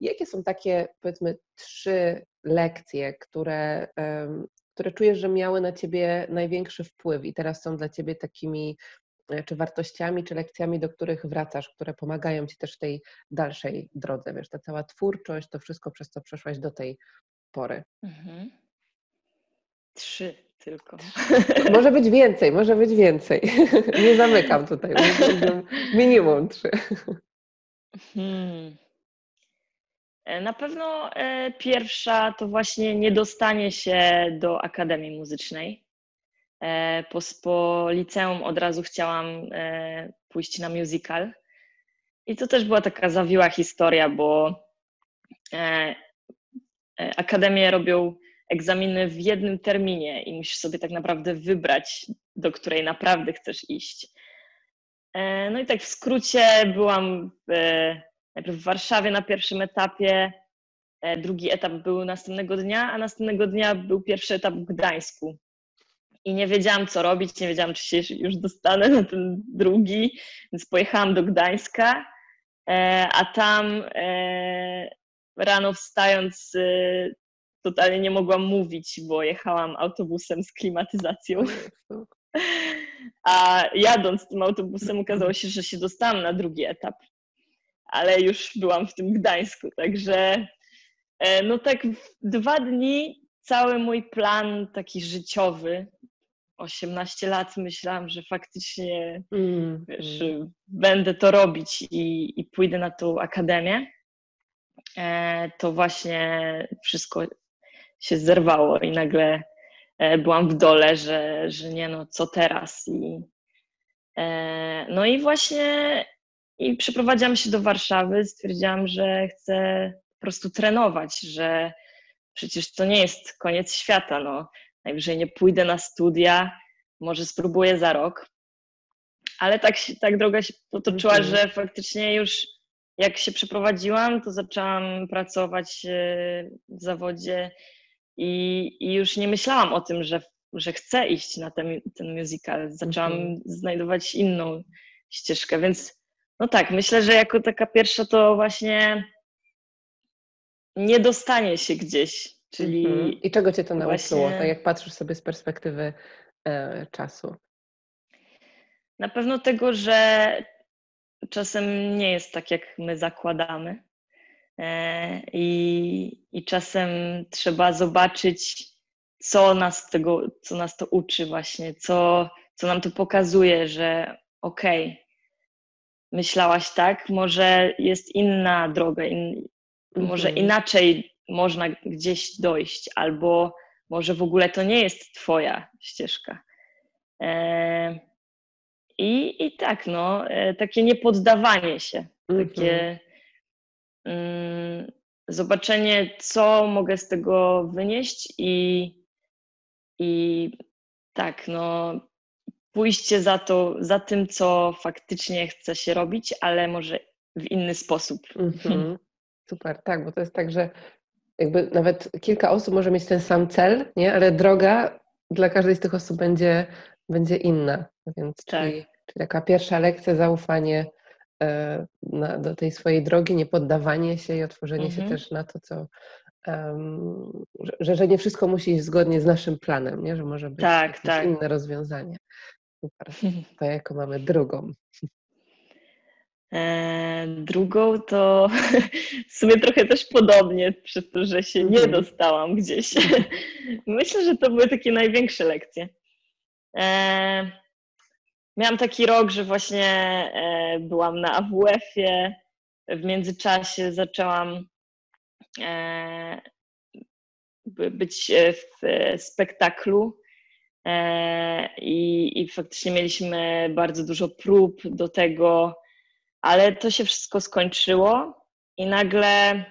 Jakie są takie, powiedzmy, trzy lekcje, które, które czujesz, że miały na ciebie największy wpływ i teraz są dla ciebie takimi E, czy wartościami, czy lekcjami, do których wracasz, które pomagają ci też w tej dalszej drodze, wiesz, ta cała twórczość, to wszystko, przez co przeszłaś do tej pory. Mhm. Trzy tylko. Może być więcej, może być więcej. Nie zamykam tutaj. Minimum trzy. Hmm. E, na pewno e, pierwsza to właśnie niedostanie się do Akademii Muzycznej. E, po, po liceum od razu chciałam pójść na musical. I to też była taka zawiła historia, bo akademie robią egzaminy w jednym terminie i musisz sobie tak naprawdę wybrać, do której naprawdę chcesz iść. No i tak w skrócie byłam najpierw w Warszawie na pierwszym etapie, drugi etap był następnego dnia, a następnego dnia był pierwszy etap w Gdańsku i nie wiedziałam, co robić, nie wiedziałam, czy się już dostanę na ten drugi, więc pojechałam do Gdańska, e, a tam e, rano wstając e, totalnie nie mogłam mówić, bo jechałam autobusem z klimatyzacją. A jadąc tym autobusem okazało się, że się dostałam na drugi etap. Ale już byłam w tym Gdańsku, także e, no tak dwa dni cały mój plan taki życiowy, 18 lat myślałam, że faktycznie mm. wiesz, będę to robić i, i pójdę na tą akademię, e, to właśnie wszystko się zerwało i nagle e, byłam w dole, że, że nie no, co teraz i no i właśnie i przeprowadziłam się do Warszawy, stwierdziłam, że chcę po prostu trenować, że przecież to nie jest koniec świata. No. Najwyżej nie pójdę na studia, może spróbuję za rok. Ale tak, tak droga się potoczyła, mhm. że faktycznie już jak się przeprowadziłam, to zaczęłam pracować e, w zawodzie i, i już nie myślałam o tym, że, że chcę iść na ten, ten musical. Zaczęłam mhm. znajdować inną ścieżkę, więc no tak, myślę, że jako taka pierwsza to właśnie nie dostanie się gdzieś, czyli... Mhm. I czego cię to nauczyło, właśnie... tak jak patrzysz sobie z perspektywy e, czasu? Na pewno tego, że czasem nie jest tak, jak my zakładamy. E, i, I czasem trzeba zobaczyć, co nas tego, co nas to uczy właśnie, co, co nam to pokazuje, że okej, okay, myślałaś tak, może jest inna droga, in, może mhm. inaczej można gdzieś dojść, albo może w ogóle to nie jest Twoja ścieżka. E, i, I tak, no, e, takie niepoddawanie się, takie mm, zobaczenie, co mogę z tego wynieść i, i tak, no, pójście za, to, za tym, co faktycznie chce się robić, ale może w inny sposób. Mm-hmm. Super, tak, bo to jest tak, że jakby nawet kilka osób może mieć ten sam cel, nie? ale droga dla każdej z tych osób będzie, będzie inna. Więc tak. czyli, czyli taka pierwsza lekcja, zaufanie e, na, do tej swojej drogi, nie poddawanie się i otworzenie mm-hmm. się mhm. też na to, co, um, że, że nie wszystko musi iść zgodnie z naszym planem, nie? że może być tak, tak. inne rozwiązanie. Super. To jaką mamy drugą? E, drugą to w sumie trochę też podobnie, przez to, że się nie mhm. dostałam gdzieś. Myślę, że to były takie największe lekcje. E, miałam taki rok, że właśnie e, byłam na AWF-ie. W międzyczasie zaczęłam być w spektaklu E, I, I faktycznie mieliśmy bardzo dużo prób do tego, ale to się wszystko skończyło i nagle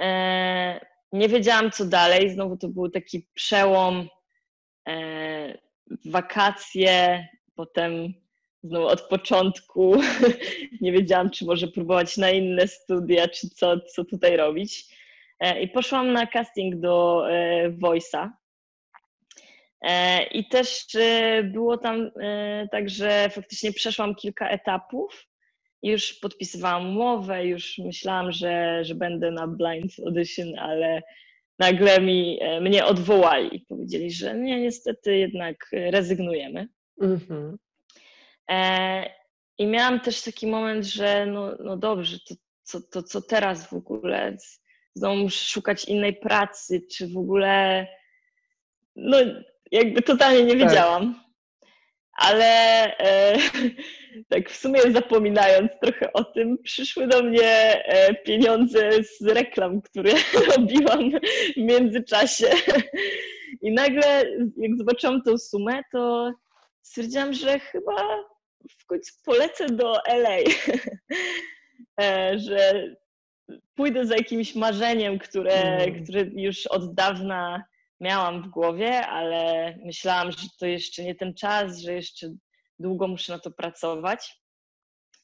e, nie wiedziałam, co dalej. Znowu to był taki przełom, e, wakacje, potem znowu od początku nie wiedziałam, czy może próbować na inne studia, czy co, co tutaj robić. I poszłam na casting do Voice'a E, I też e, było tam e, tak, że faktycznie przeszłam kilka etapów. Już podpisywałam umowę, już myślałam, że, że będę na blind audition, ale nagle mi, mnie odwołali i powiedzieli, że nie, niestety jednak rezygnujemy. Mm-hmm. I miałam też taki moment, że no, no dobrze, to, to, to co teraz w ogóle? Znowu muszę szukać innej pracy, czy w ogóle no jakby totalnie nie wiedziałam. Tak. Ale e, tak w sumie zapominając trochę o tym, przyszły do mnie e, pieniądze z reklam, które robiłam w międzyczasie. I nagle, jak zobaczyłam tą sumę, to stwierdziłam, że chyba w końcu polecę do LA. e, że pójdę za jakimś marzeniem, które, mm. które już od dawna miałam w głowie, ale myślałam, że to jeszcze nie ten czas, że jeszcze długo muszę na to pracować.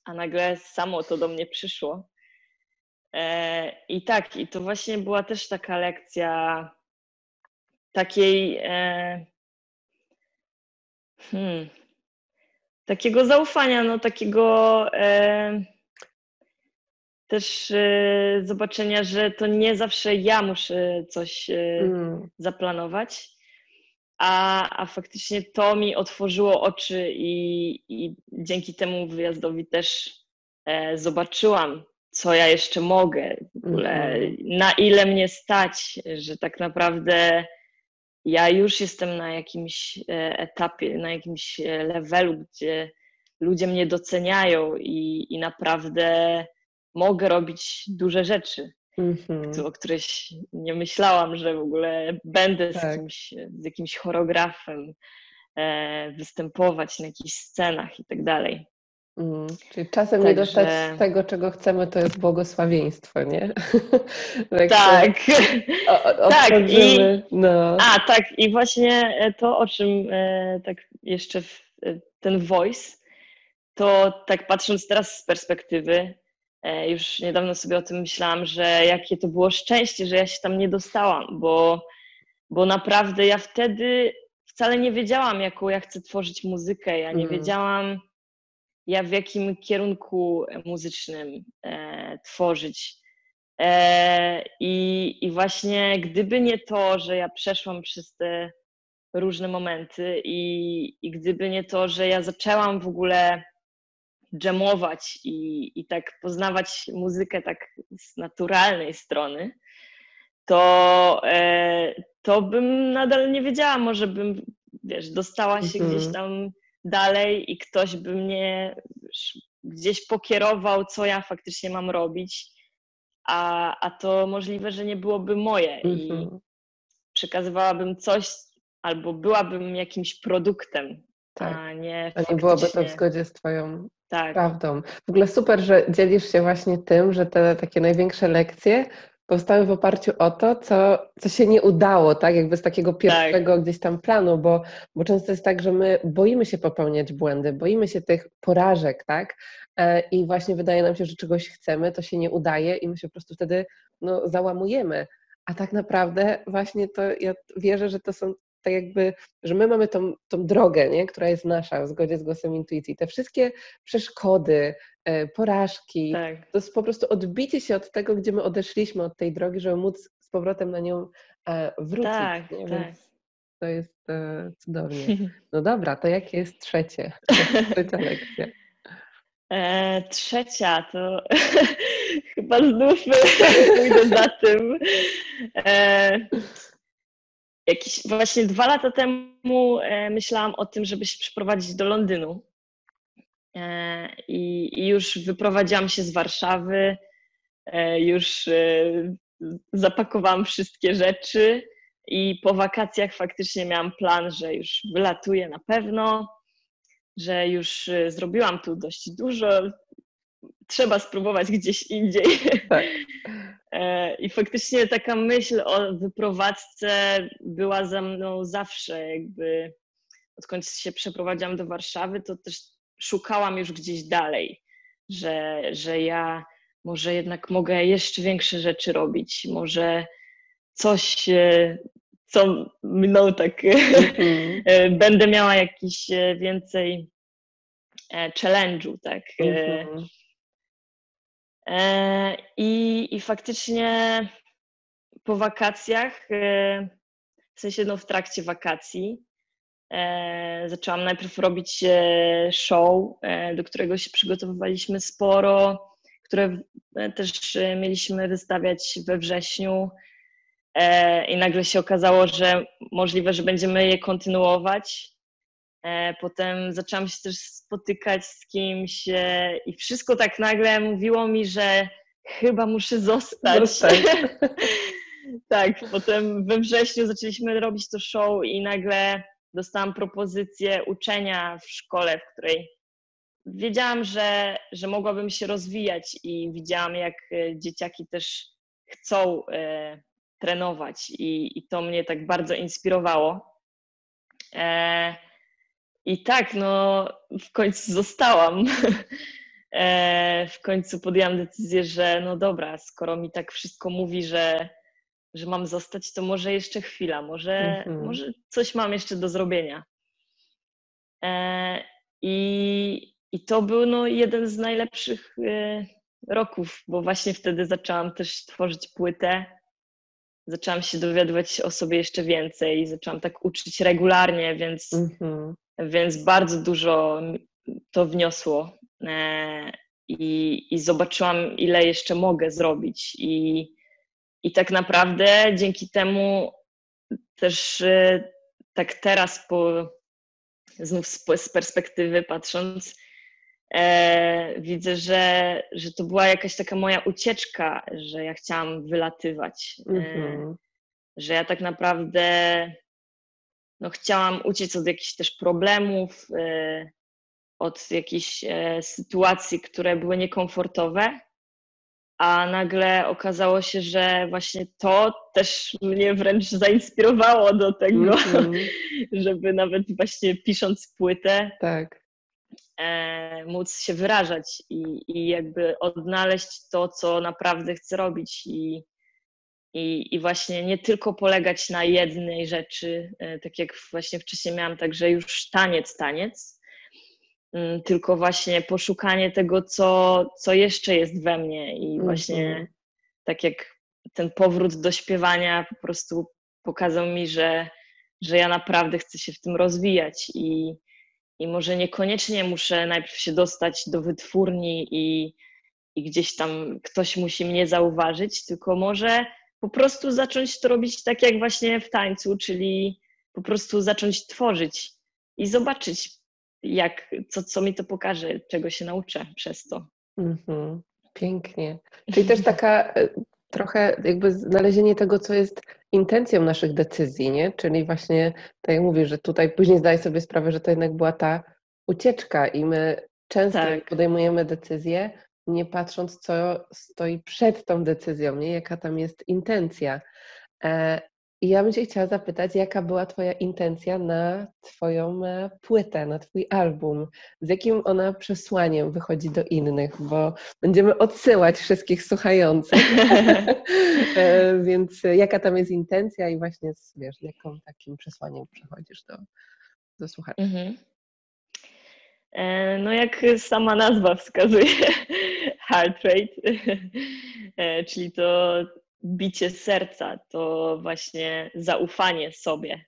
A nagle samo to do mnie przyszło. E, I tak, i to właśnie była też taka lekcja takiej e, hmm, takiego zaufania, no takiego e, też y, zobaczenia, że to nie zawsze ja muszę coś y, mm. zaplanować, a, a faktycznie to mi otworzyło oczy i, i dzięki temu wyjazdowi też e, zobaczyłam, co ja jeszcze mogę, w ogóle, mhm. na ile mnie stać, że tak naprawdę ja już jestem na jakimś e, etapie, na jakimś e, levelu, gdzie ludzie mnie doceniają i, i naprawdę mogę robić duże rzeczy, mm-hmm. o których nie myślałam, że w ogóle będę tak. z, kimś, z jakimś choreografem, e, występować na jakichś scenach i tak dalej. Mm, czyli czasem Także... nie dostać tego, czego chcemy, to jest błogosławieństwo, nie? tak. O, tak. I, no. A, tak. I właśnie e, to, o czym e, tak jeszcze w, e, ten voice, to tak patrząc teraz z perspektywy, już niedawno sobie o tym myślałam, że jakie to było szczęście, że ja się tam nie dostałam, bo, bo naprawdę ja wtedy wcale nie wiedziałam, jaką ja chcę tworzyć muzykę. Ja nie mm. wiedziałam, ja w jakim kierunku muzycznym e, tworzyć. E, i, I właśnie gdyby nie to, że ja przeszłam przez te różne momenty i, i gdyby nie to, że ja zaczęłam w ogóle dżemować i, i tak poznawać muzykę tak z naturalnej strony, to, e, to bym nadal nie wiedziała, może bym, wiesz, dostała się mhm. gdzieś tam dalej i ktoś by mnie gdzieś pokierował, co ja faktycznie mam robić, a, a to możliwe, że nie byłoby moje mhm. i przekazywałabym coś albo byłabym jakimś produktem, tak. a nie A nie byłoby to w zgodzie z Twoją tak. prawdą. W ogóle super, że dzielisz się właśnie tym, że te takie największe lekcje powstały w oparciu o to, co, co się nie udało, tak? Jakby z takiego tak. pierwszego tak. gdzieś tam planu, bo, bo często jest tak, że my boimy się popełniać błędy, boimy się tych porażek, tak? E, I właśnie wydaje nam się, że czegoś chcemy, to się nie udaje i my się po prostu wtedy no, załamujemy. A tak naprawdę właśnie to ja wierzę, że to są tak jakby, że my mamy tą, tą drogę, nie? która jest nasza w zgodzie z głosem intuicji. Te wszystkie przeszkody, e, porażki, tak. to jest po prostu odbicie się od tego, gdzie my odeszliśmy od tej drogi, żeby móc z powrotem na nią e, wrócić. Tak, nie? tak. Więc to jest e, cudownie. No dobra, to jakie jest trzecie? Trzecia lekcja. E, trzecia to chyba znów pójdę za tym. E, Jakieś właśnie dwa lata temu e, myślałam o tym, żeby się przeprowadzić do Londynu. E, I, już wyprowadziłam się z Warszawy, e, już zapakowałam wszystkie rzeczy i po wakacjach faktycznie miałam plan, że już wylatuję na pewno, że już zrobiłam tu dość dużo, trzeba spróbować gdzieś indziej. Tak. E, I faktycznie taka myśl o wyprowadzce była za mną zawsze, jakby odkąd się przeprowadziłam do Warszawy, to też szukałam już gdzieś dalej, że, że ja może jednak mogę jeszcze większe rzeczy robić, może coś, e, co mną tak mm. będę miała jakiś więcej challenge'u, tak. Mm -hmm. E, I, I faktycznie po wakacjach, e, w sensie no w trakcie wakacji, e, zaczęłam najpierw robić show, do którego się przygotowywaliśmy sporo, które też mieliśmy wystawiać we wrześniu. I nagle się okazało, że możliwe, że będziemy je kontynuować. E, potem zaczęłam się też spotykać z kimś e, i wszystko tak nagle mówiło mi, że chyba muszę zostać. tak, potem we wrześniu zaczęliśmy robić to show i nagle dostałam propozycję uczenia w szkole, w której wiedziałam, że, że mogłabym się rozwijać i widziałam, jak e, dzieciaki też chcą e, trenować i, i to mnie tak bardzo inspirowało. E, i tak, no w końcu zostałam. E, w końcu podjęłam decyzję, że no dobra, skoro mi tak wszystko mówi, że, że mam zostać, to może jeszcze chwila, może, mhm. może coś mam jeszcze do zrobienia. E, I, I to był no, jeden z najlepszych e, roków, bo właśnie wtedy zaczęłam też tworzyć płytę. Zaczęłam się dowiadywać o sobie jeszcze więcej, zaczęłam tak uczyć regularnie, więc mhm więc bardzo dużo to wniosło. E, i, i zobaczyłam, ile jeszcze mogę zrobić. I, I tak naprawdę dzięki temu też y, tak teraz, po, znów z, perspektywy patrząc, e, widzę, że, że to była jakaś taka moja ucieczka, że ja chciałam wylatywać. Mm -hmm. e, że ja tak naprawdę no, chciałam uciec od jakichś też problemów, e, od jakichś e, sytuacji, które były niekomfortowe, a nagle okazało się, że właśnie to też mnie wręcz zainspirowało do tego, mm -hmm. żeby nawet właśnie pisząc płytę, tak. e, móc się wyrażać i, i jakby odnaleźć to, co naprawdę chcę robić i, i, i właśnie nie tylko polegać na jednej rzeczy, e, tak jak właśnie wcześniej miałam, także już taniec, taniec, mm, tylko właśnie poszukanie tego, co, co jeszcze jest we mnie i właśnie mm -hmm. tak jak ten powrót do śpiewania po prostu pokazał mi, że, że ja naprawdę chcę się w tym rozwijać i, i może niekoniecznie muszę najpierw się dostać do wytwórni i, i gdzieś tam ktoś musi mnie zauważyć, tylko może po prostu zacząć to robić tak jak właśnie w tańcu, czyli po prostu zacząć tworzyć i zobaczyć, jak, co, co mi to pokaże, czego się nauczę przez to. Mm-hmm. Pięknie. Czyli też taka e, trochę jakby znalezienie tego, co jest intencją naszych decyzji, nie? Czyli właśnie, tak jak mówisz, że tutaj później zdaj sobie sprawę, że to jednak była ta ucieczka i my często tak. podejmujemy decyzje, nie patrząc, co stoi przed tą decyzją, nie? jaka tam jest intencja. E, I ja bym Cię chciała zapytać, jaka była Twoja intencja na Twoją e, płytę, na Twój album? Z jakim ona przesłaniem wychodzi do innych? Bo będziemy odsyłać wszystkich słuchających. E, więc jaka tam jest intencja i właśnie z, wiesz, jaką takim przesłaniem przechodzisz do, do słuchaczy? Mhm. No jak sama nazwa wskazuje, heart rate, e, czyli to bicie serca, to właśnie zaufanie sobie,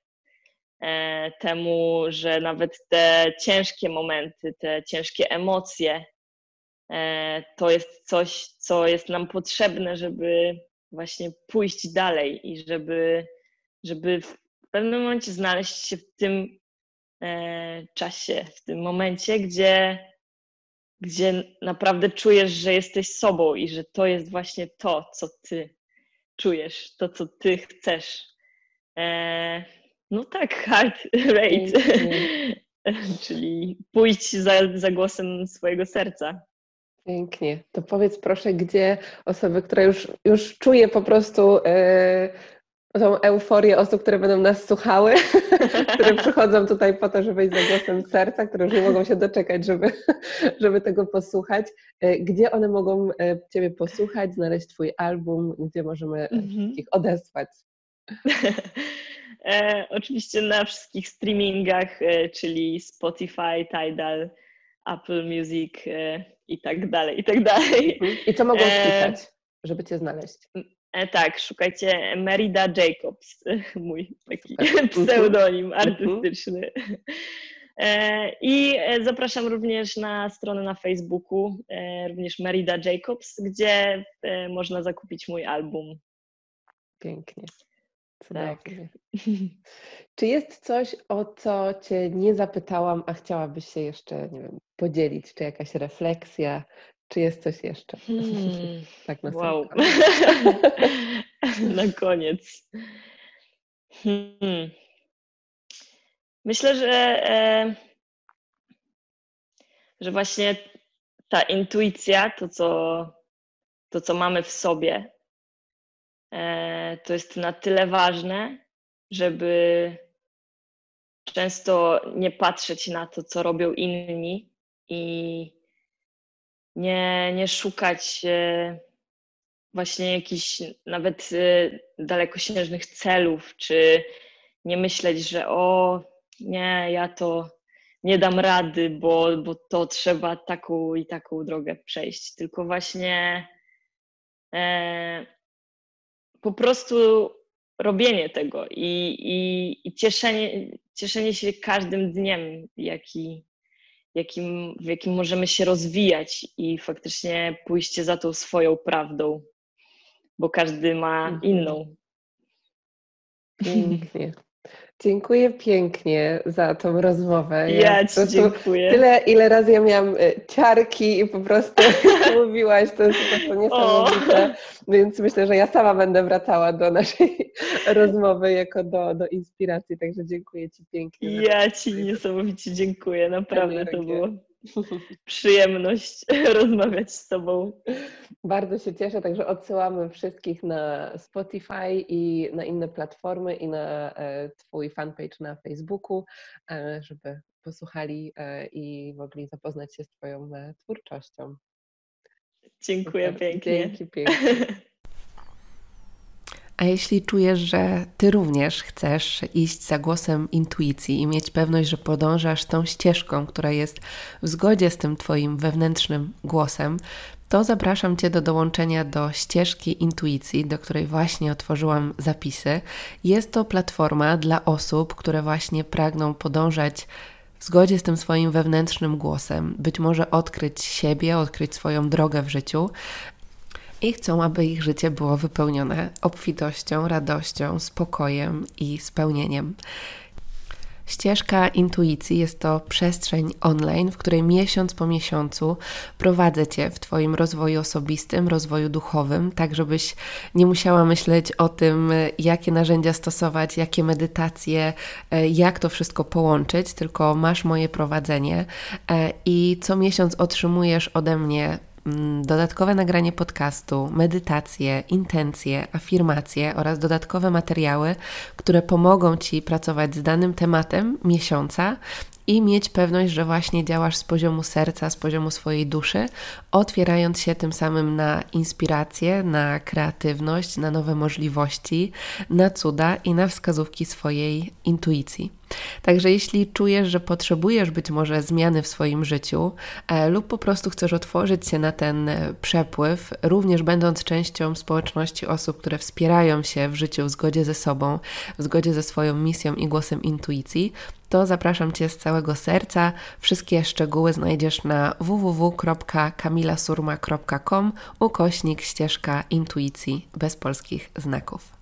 e, temu, że nawet te ciężkie momenty, te ciężkie emocje, to jest coś, co jest nam potrzebne, żeby właśnie pójść dalej i żeby, żeby w pewnym momencie znaleźć się w tym E, czasie, w tym momencie, gdzie, gdzie naprawdę czujesz, że jesteś sobą i że to jest właśnie to, co ty czujesz, to, co ty chcesz. E, no tak, hard rate, czyli pójść za, za głosem swojego serca. Pięknie. To powiedz proszę, gdzie osoby, które już, już czuje po prostu e, tą euforię osób, które będą nas słuchały, które przychodzą tutaj po to, żeby iść za głosem serca, które już nie mogą się doczekać, żeby, żeby tego posłuchać. E, gdzie one mogą e, Ciebie posłuchać, znaleźć Twój album, gdzie możemy mhm. ich odesłać? e, oczywiście na wszystkich streamingach, e, czyli Spotify, Tidal, Apple Music e, i tak dalej, i tak dalej. Mhm. I co mogą wpisać, żeby Cię znaleźć? E, tak, szukajcie Merida Jacobs, mój taki mhm. pseudonim mhm. artystyczny. E, I e, zapraszam również na stronę na Facebooku, również Merida Jacobs, gdzie można zakupić mój album. Pięknie. Tak. Czy jest coś, o co Cię nie zapytałam, a chciałabyś się jeszcze nie wiem, podzielić? Czy jakaś refleksja, czy jest coś jeszcze? Hmm, tak na wow. na koniec. Hmm. Myślę, że, e, że właśnie ta intuicja, to co, to co mamy w sobie, e, to jest na tyle ważne, żeby często nie patrzeć na to, co robią inni i nie, nie szukać e, właśnie jakichś nawet e, dalekosiężnych celów, czy nie myśleć, że o nie, ja to nie dam rady, bo, bo to trzeba taką i taką drogę przejść, tylko właśnie e, po prostu robienie tego i, i, i cieszenie, cieszenie się każdym dniem, jaki, jakim, w jakim możemy się rozwijać i faktycznie pójście za tą swoją prawdą, bo każdy ma mhm. inną. Pięknie. Dziękuję pięknie za tą rozmowę. Ja, ja Ci dziękuję. Tyle, ile razy ja miałam e, ciarki i po prostu mówiłaś, to jest po prostu niesamowite. O. Więc myślę, że ja sama będę wracała do naszej rozmowy jako do, do inspiracji, także dziękuję Ci pięknie. Ja Ci niesamowicie dziękuję, naprawdę to było przyjemność rozmawiać z Tobą. Bardzo się cieszę, także odsyłamy wszystkich na Spotify i na inne platformy i na e, Twój fanpage na Facebooku, e, żeby posłuchali e, i mogli zapoznać się z Twoją twórczością. Dziękuję Super. pięknie. Dzięki pięknie. A jeśli czujesz, że Ty również chcesz iść za głosem intuicji i mieć pewność, że podążasz tą ścieżką, która jest w zgodzie z tym Twoim wewnętrznym głosem, to zapraszam Cię do dołączenia do ścieżki intuicji, do której właśnie otworzyłam zapisy. Jest to platforma dla osób, które właśnie pragną podążać w zgodzie z tym swoim wewnętrznym głosem, być może odkryć siebie, odkryć swoją drogę w życiu, i chcą, aby ich życie było wypełnione obfitością, radością, spokojem i spełnieniem. Ścieżka intuicji jest to przestrzeń online, w której miesiąc po miesiącu prowadzę Cię w Twoim rozwoju osobistym, rozwoju duchowym, tak żebyś nie musiała myśleć o tym, jakie narzędzia stosować, jakie medytacje, jak to wszystko połączyć, tylko masz moje prowadzenie e, i co miesiąc otrzymujesz ode mnie dodatkowe nagranie podcastu, medytacje, intencje, afirmacje oraz dodatkowe materiały, które pomogą Ci pracować z danym tematem miesiąca i mieć pewność, że właśnie działasz z poziomu serca, z poziomu swojej duszy, otwierając się tym samym na inspirację, na kreatywność, na nowe możliwości, na cuda i na wskazówki swojej intuicji. Także jeśli czujesz, że potrzebujesz być może zmiany w swoim życiu e, lub po prostu chcesz otworzyć się na ten przepływ, również będąc częścią społeczności osób, które wspierają się w życiu w zgodzie ze sobą, w zgodzie ze swoją misją i głosem intuicji, to zapraszam Cię z całego serca. Wszystkie szczegóły znajdziesz na www.kamilasurma.com ukośnik ścieżka intuicji bez polskich znaków.